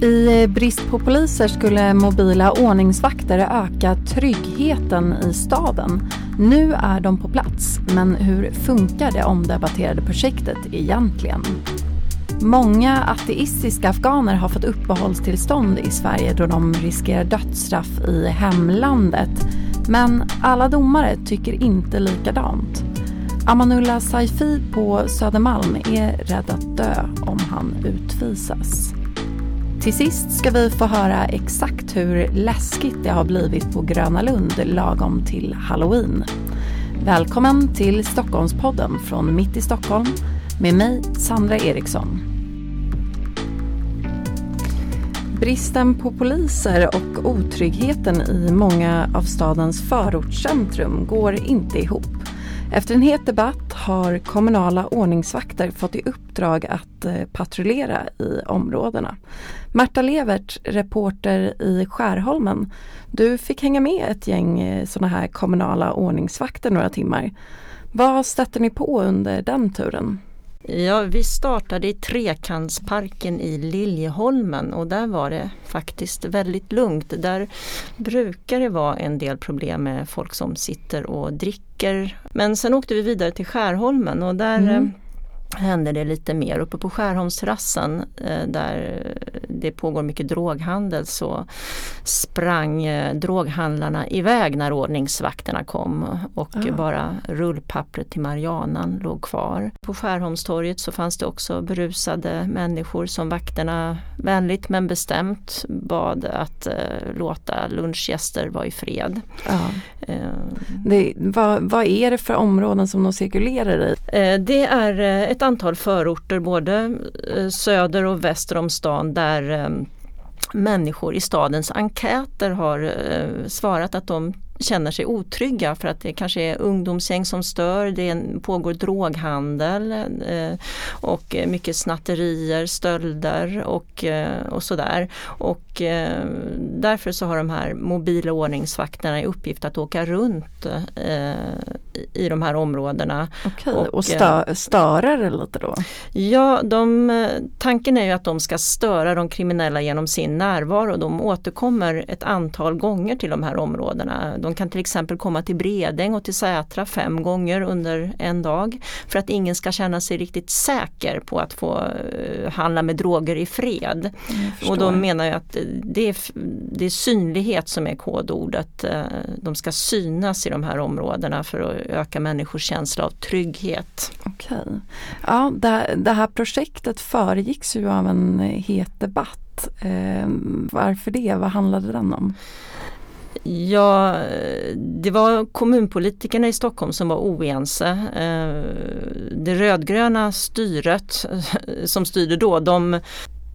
I eh, brist på poliser skulle mobila ordningsvakter öka tryggheten i staden. Nu är de på plats, men hur funkar det omdebatterade projektet egentligen? Många ateistiska afghaner har fått uppehållstillstånd i Sverige då de riskerar dödsstraff i hemlandet. Men alla domare tycker inte likadant. Amanullah Saifi på Södermalm är rädd att dö om han utvisas. Till sist ska vi få höra exakt hur läskigt det har blivit på Gröna Lund lagom till halloween. Välkommen till Stockholmspodden från Mitt i Stockholm med mig, Sandra Eriksson. Bristen på poliser och otryggheten i många av stadens förortscentrum går inte ihop. Efter en het debatt har kommunala ordningsvakter fått i uppdrag att eh, patrullera i områdena. Märta Levert, reporter i Skärholmen. Du fick hänga med ett gäng eh, sådana här kommunala ordningsvakter några timmar. Vad stötte ni på under den turen? Ja, vi startade i Trekantsparken i Liljeholmen och där var det faktiskt väldigt lugnt. Där brukar det vara en del problem med folk som sitter och dricker. Men sen åkte vi vidare till Skärholmen och där mm eh, händer det lite mer. Uppe på Skärholmsterrassen eh, där det pågår mycket droghandel så sprang eh, droghandlarna iväg när ordningsvakterna kom och ah. bara rullpappret till Marianan låg kvar. På Skärholmstorget så fanns det också berusade människor som vakterna vänligt men bestämt bad att eh, låta lunchgäster vara i fred. Ah. Det, vad, vad, är det för områden som de cirkulerar i? det är ett antal förorter både eh, söder och väster om stan där eh, människor i stadens enkäter har eh, svarat att de känner sig otrygga för att det kanske är ungdomsgäng som stör, det pågår droghandel och mycket snatterier, stölder och, och sådär. Och därför så har de här mobila ordningsvakterna i uppgift att åka runt i de här områdena. Okej, och, och stö störa det lite då? Ja, de, tanken är ju att de ska störa de kriminella genom sin närvaro. De återkommer ett antal gånger till de här områdena. De kan till exempel komma till Bredäng och till Sätra fem gånger under en dag för att ingen ska känna sig riktigt säker på att få uh, handla med droger i fred. Och de menar jag att det är, det är synlighet som är kodordet. De ska synas i de här områdena för att öka människors känsla av trygghet. Okej. Ja, det, det här projektet föregicks ju av en het debatt. Eh, varför det? Vad handlade den om? Ja, det var kommunpolitikerna i Stockholm som var oense. Eh, det rödgröna styret som styrde då, de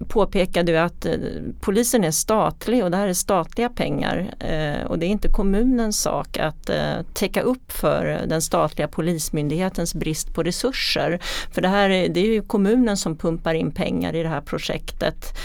påpekade att eh, polisen är statlig och det här är statliga pengar eh, och det är inte kommunens sak att eh, täcka upp för den statliga polismyndighetens brist på resurser. För det här är, det är ju kommunen som pumpar in pengar i det här projektet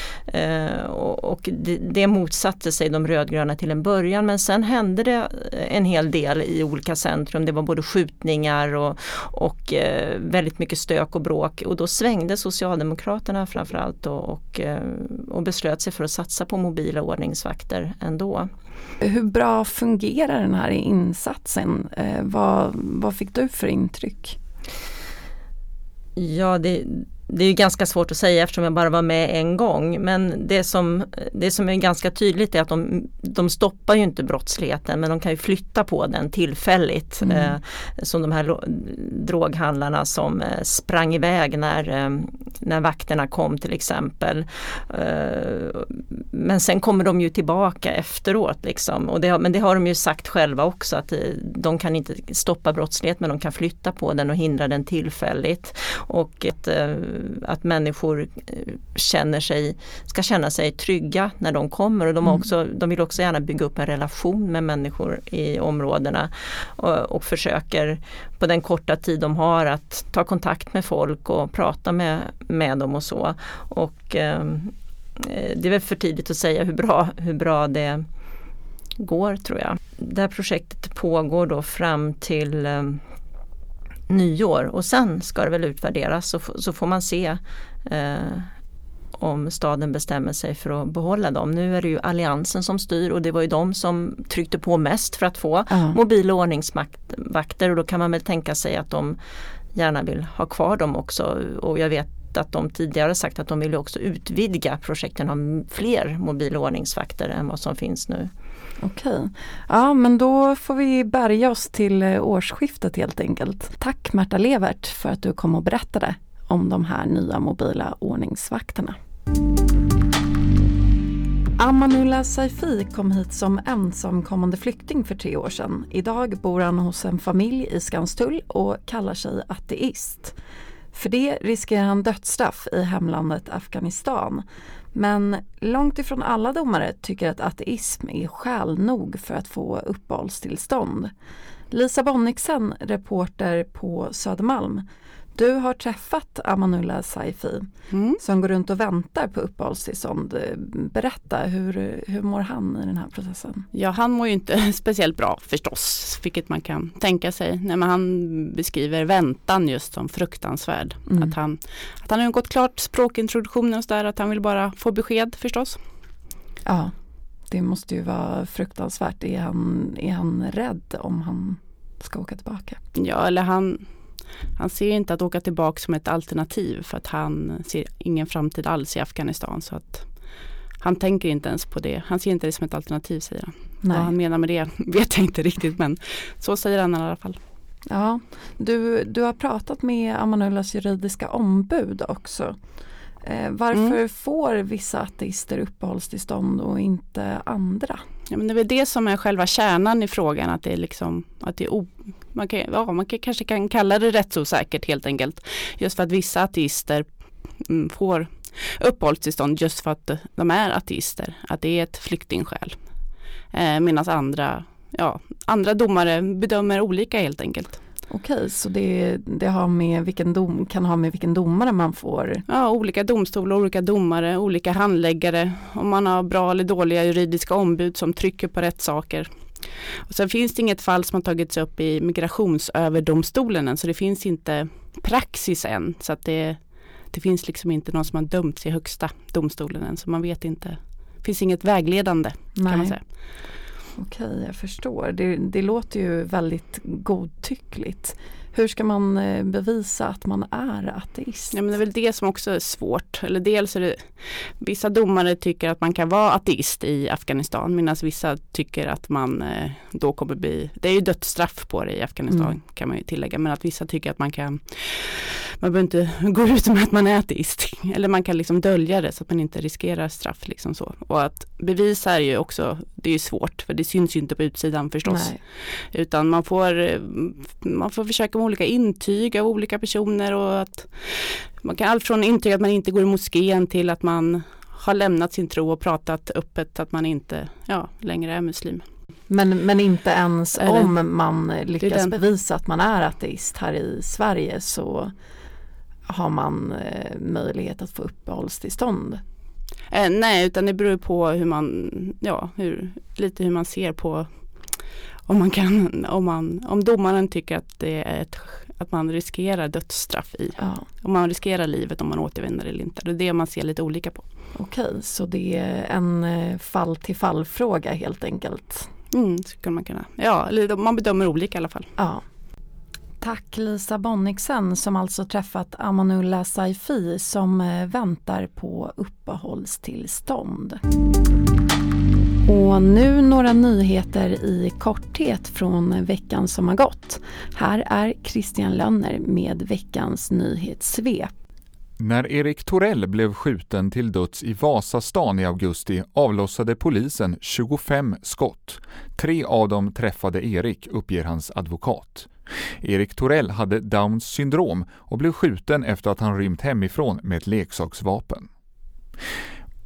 och det, motsatte sig de rödgröna till en början men sen hände det en hel del i olika centrum. Det var både skjutningar och, och väldigt mycket stök och bråk och då svängde Socialdemokraterna framförallt och, och, eh, och beslöt sig för att satsa på mobila ordningsvakter ändå. Hur bra fungerar den här insatsen? Eh, vad, vad fick du för intryck? Ja, det, det är ganska svårt att säga eftersom jag bara var med en gång. Men det som, det som är ganska tydligt är att de, de stoppar ju inte brottsligheten men de kan ju flytta på den tillfälligt. Mm. Eh, som de här droghandlarna som eh, sprang iväg när, eh, när vakterna kom till exempel. Eh, men sen kommer de ju tillbaka efteråt. Liksom. Och det, men det har de ju sagt själva också att eh, de kan inte stoppa brottslighet men de kan flytta på den och hindra den tillfälligt. Och att eh, att människor eh, känner sig, ska känna sig trygga när de kommer och de, mm. också, de vill också gärna bygga upp en relation med människor i områdena och, och försöker på den korta tid de har att ta kontakt med folk och prata med, med dem och så. Och ehm, eh, det är väl för tidigt att säga hur bra, hur bra det går tror jag. Det här projektet pågår då fram till eh, nyår och sen ska det väl utvärderas så, så får man se eh, om staden bestämmer sig för att behålla dem. Nu är det ju Alliansen som styr och det var ju de som tryckte på mest för att få ja. mobil och ordningsvakter och då kan man väl tänka sig att de gärna vill ha kvar dem också och jag vet att de tidigare sagt att de vill också utvidga projekten ha fler mobil och ordningsvakter än vad som finns nu. Okej, ja men då får vi bärga oss till eh, årsskiftet helt enkelt. Tack Märta Levert för att du kom och berättade om de här nya mobila ordningsvakterna. Amanullah Saifi kom hit som ensamkommande flykting för tre år sedan. Idag bor han hos en familj i Skanstull och kallar sig ateist. För det riskerar han dödsstraff i hemlandet Afghanistan. Men långt ifrån alla domare tycker att ateism är skäl nog för att få uppehållstillstånd. Lisa Bonniksen, reporter på Södermalm, du har träffat Amanullah Saifi mm. som går runt och väntar på uppehållstillstånd. Berätta, hur, hur mår han i den här processen? Ja, han mår ju inte speciellt bra förstås, vilket man kan tänka sig. Nej, men han beskriver väntan just som fruktansvärd. Mm. Att, han, att han har gått klart språkintroduktionen och så där, att han vill bara få besked förstås. Ja, det måste ju vara fruktansvärt. Är han, är han rädd om han ska åka tillbaka? Ja, eller han han ser inte att åka tillbaka som ett alternativ för att han ser ingen framtid alls i Afghanistan. Så att han tänker inte ens på det. Han ser inte det som ett alternativ säger han. Nej. Vad han menar med det vet jag inte riktigt men så säger han i alla fall. Ja, du, du har pratat med Amanullas juridiska ombud också. Eh, varför mm. får vissa ateister uppehållstillstånd och inte andra? Ja, men det är väl det som är själva kärnan i frågan att det är liksom att det är o, man, kan, ja, man kan, kanske kan kalla det rättsosäkert helt enkelt. Just för att vissa ateister mm, får uppehållstillstånd just för att de är ateister, att det är ett flyktingskäl. Eh, Medan andra, ja, andra domare bedömer olika helt enkelt. Okej, så det, det har med vilken dom, kan ha med vilken domare man får? Ja, olika domstolar, olika domare, olika handläggare. Om man har bra eller dåliga juridiska ombud som trycker på rätt saker. Och sen finns det inget fall som har tagits upp i migrationsöverdomstolen än, så det finns inte praxis än. Så att det, det finns liksom inte någon som har dömts i högsta domstolen än, så man vet inte. Det finns inget vägledande Nej. kan man säga. Okej, jag förstår. Det, det låter ju väldigt godtyckligt. Hur ska man eh, bevisa att man är ateist? Ja, men det är väl det som också är svårt. Eller dels är det, vissa domare tycker att man kan vara ateist i Afghanistan medan vissa tycker att man eh, då kommer bli, det är ju dödsstraff på det i Afghanistan mm. kan man ju tillägga, men att vissa tycker att man kan man behöver inte gå ut med att man är ateist. Eller man kan liksom dölja det så att man inte riskerar straff. Liksom så. Och att bevisa är ju också, det är ju svårt för det syns ju inte på utsidan förstås. Nej. Utan man får, man får försöka olika intyg av olika personer och att man kan allt från intyg att man inte går i moskén till att man har lämnat sin tro och pratat öppet att man inte ja, längre är muslim. Men, men inte ens om man lyckas bevisa att man är ateist här i Sverige så har man eh, möjlighet att få uppehållstillstånd? Eh, nej, utan det beror på hur man, ja, hur, lite hur man ser på om man kan, om man, om domaren tycker att det är ett, att man riskerar dödsstraff i, ja. om man riskerar livet om man återvänder eller inte. Det är det man ser lite olika på. Okej, så det är en eh, fall till fall fråga helt enkelt? Mm, kan man kunna, ja, man bedömer olika i alla fall. Ja. Tack Lisa Bonniksen som alltså träffat Amanullah Saifi som eh, väntar på uppehållstillstånd. Och nu några nyheter i korthet från veckan som har gått. Här är Christian Lönner med veckans nyhetssvep. När Erik Torell blev skjuten till döds i Vasastan i augusti avlossade polisen 25 skott. Tre av dem träffade Erik, uppger hans advokat. Erik Torell hade Downs syndrom och blev skjuten efter att han rymt hemifrån med ett leksaksvapen.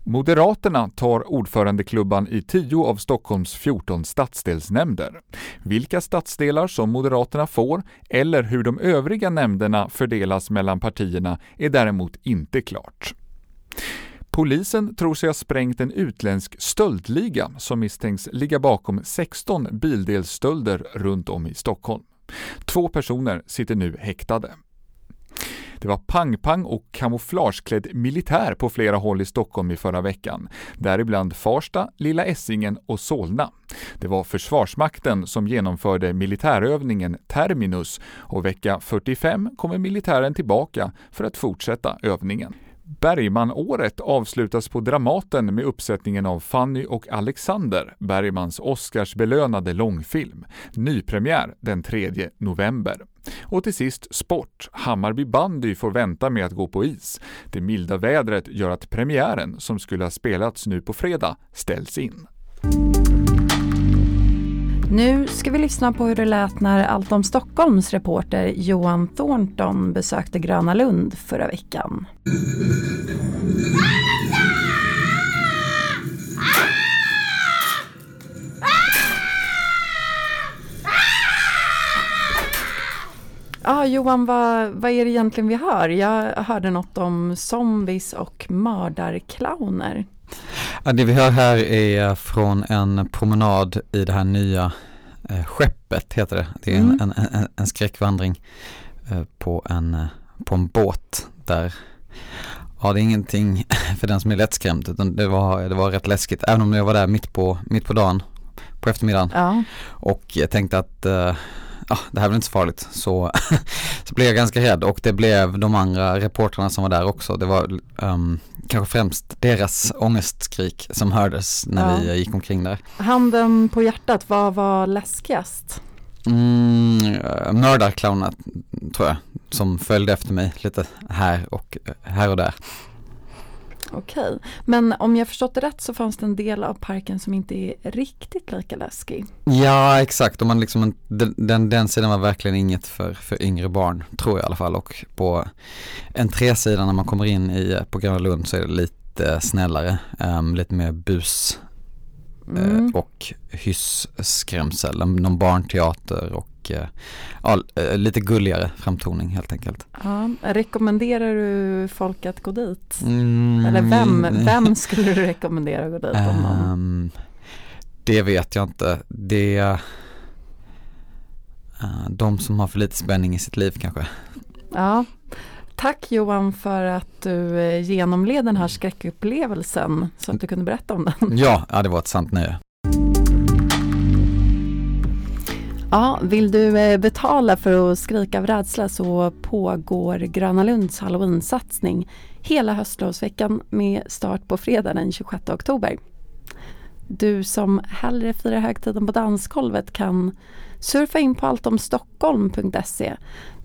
Moderaterna tar ordförandeklubban i 10 av Stockholms 14 stadsdelsnämnder. Vilka stadsdelar som Moderaterna får eller hur de övriga nämnderna fördelas mellan partierna är däremot inte klart. Polisen tror sig ha sprängt en utländsk stöldliga som misstänks ligga bakom 16 bildelsstölder runt om i Stockholm. Två personer sitter nu häktade. Det var pang-pang och kamouflageklädd militär på flera håll i Stockholm i förra veckan, däribland Farsta, Lilla Essingen och Solna. Det var Försvarsmakten som genomförde militärövningen Terminus och vecka 45 kommer militären tillbaka för att fortsätta övningen. Bergmanåret avslutas på Dramaten med uppsättningen av Fanny och Alexander, Bergmans Oscarsbelönade långfilm. Nypremiär den 3 november. Och till sist sport. Hammarby bandy får vänta med att gå på is. Det milda vädret gör att premiären, som skulle ha spelats nu på fredag, ställs in. Nu ska vi lyssna på hur det lät när Allt om Stockholms reporter Johan Thornton besökte Gröna Lund förra veckan. Ja, Johan, vad, vad är det egentligen vi hör? Jag hörde något om zombies och mördarclowner. Ja, det vi hör här är från en promenad i det här nya eh, skeppet, heter det. Det är mm. en, en, en skräckvandring eh, på, en, eh, på en båt där Ja, det är ingenting för den som är lättskrämd utan det var, det var rätt läskigt. Även om jag var där mitt på, mitt på dagen, på eftermiddagen. Ja. Och jag tänkte att eh, ja, det här blir inte så farligt. Så, så blev jag ganska rädd och det blev de andra reportrarna som var där också. Det var um, kanske främst deras ångestskrik som hördes när ja. vi gick omkring där. Handen på hjärtat, vad var läskigast? Mm, mördarclownen tror jag, som följde efter mig lite här och, här och där. Okej, men om jag förstått det rätt så fanns det en del av parken som inte är riktigt lika läskig. Ja, exakt. Och man liksom, den, den, den sidan var verkligen inget för, för yngre barn, tror jag i alla fall. Och på entrésidan när man kommer in i, på Gröna Lund så är det lite snällare, um, lite mer bus mm. uh, och hyss-skrämsel, någon barnteater och och eh, ja, eh, lite gulligare framtoning helt enkelt. Ja, rekommenderar du folk att gå dit? Mm, Eller vem, vem skulle du rekommendera att gå dit? Om någon? Um, det vet jag inte. Det är uh, de som har för lite spänning i sitt liv kanske. Ja, Tack Johan för att du genomled den här skräckupplevelsen så att du kunde berätta om den. Ja, ja det var ett sant nöje. Ja, vill du eh, betala för att skrika av rädsla så pågår Gröna Lunds halloween-satsning hela höstlovsveckan med start på fredag den 26 oktober. Du som hellre firar högtiden på dansgolvet kan surfa in på alltomstockholm.se.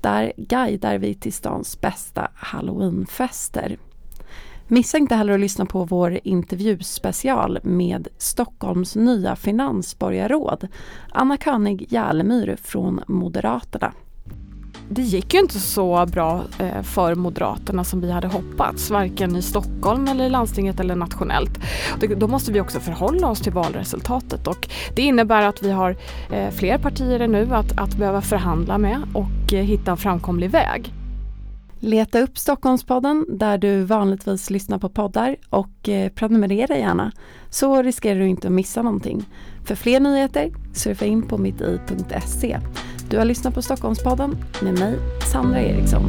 Där guidar vi till stans bästa halloweenfester. Missa inte heller att lyssna på vår intervjuspecial med Stockholms nya finansborgarråd Anna König Järlemyr från Moderaterna. Det gick ju inte så bra eh, för Moderaterna som vi hade hoppats, varken i Stockholm eller i landstinget eller nationellt. Då måste vi också förhålla oss till valresultatet och det innebär att vi har eh, fler partier nu att, att behöva förhandla med och eh, hitta en framkomlig väg. Leta upp Stockholmspodden där du vanligtvis lyssnar på poddar och eh, prenumerera gärna så riskerar du inte att missa någonting. För fler nyheter surfa in på mitti.se. Du har lyssnat på Stockholmspodden med mig, Sandra Eriksson.